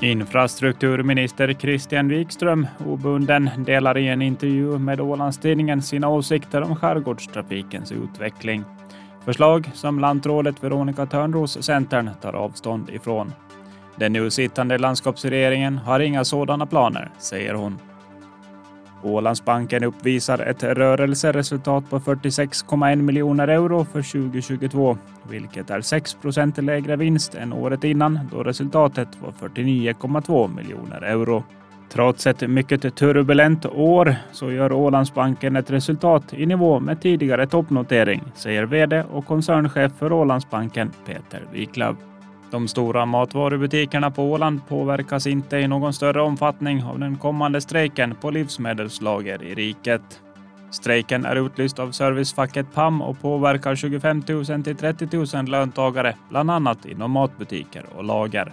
Infrastrukturminister Christian Wikström, obunden, delar i en intervju med Ålandstidningen sina åsikter om skärgårdstrafikens utveckling. Förslag som lantrådet Veronica Törnros Centern tar avstånd ifrån. Den nu sittande landskapsregeringen har inga sådana planer, säger hon. Ålandsbanken uppvisar ett rörelseresultat på 46,1 miljoner euro för 2022, vilket är 6 procent lägre vinst än året innan då resultatet var 49,2 miljoner euro. Trots ett mycket turbulent år så gör Ålandsbanken ett resultat i nivå med tidigare toppnotering, säger vd och koncernchef för Ålandsbanken Peter Wiklöf. De stora matvarubutikerna på Åland påverkas inte i någon större omfattning av den kommande strejken på livsmedelslager i riket. Strejken är utlyst av servicefacket PAM och påverkar 25 000 till 30 000 löntagare, bland annat inom matbutiker och lager.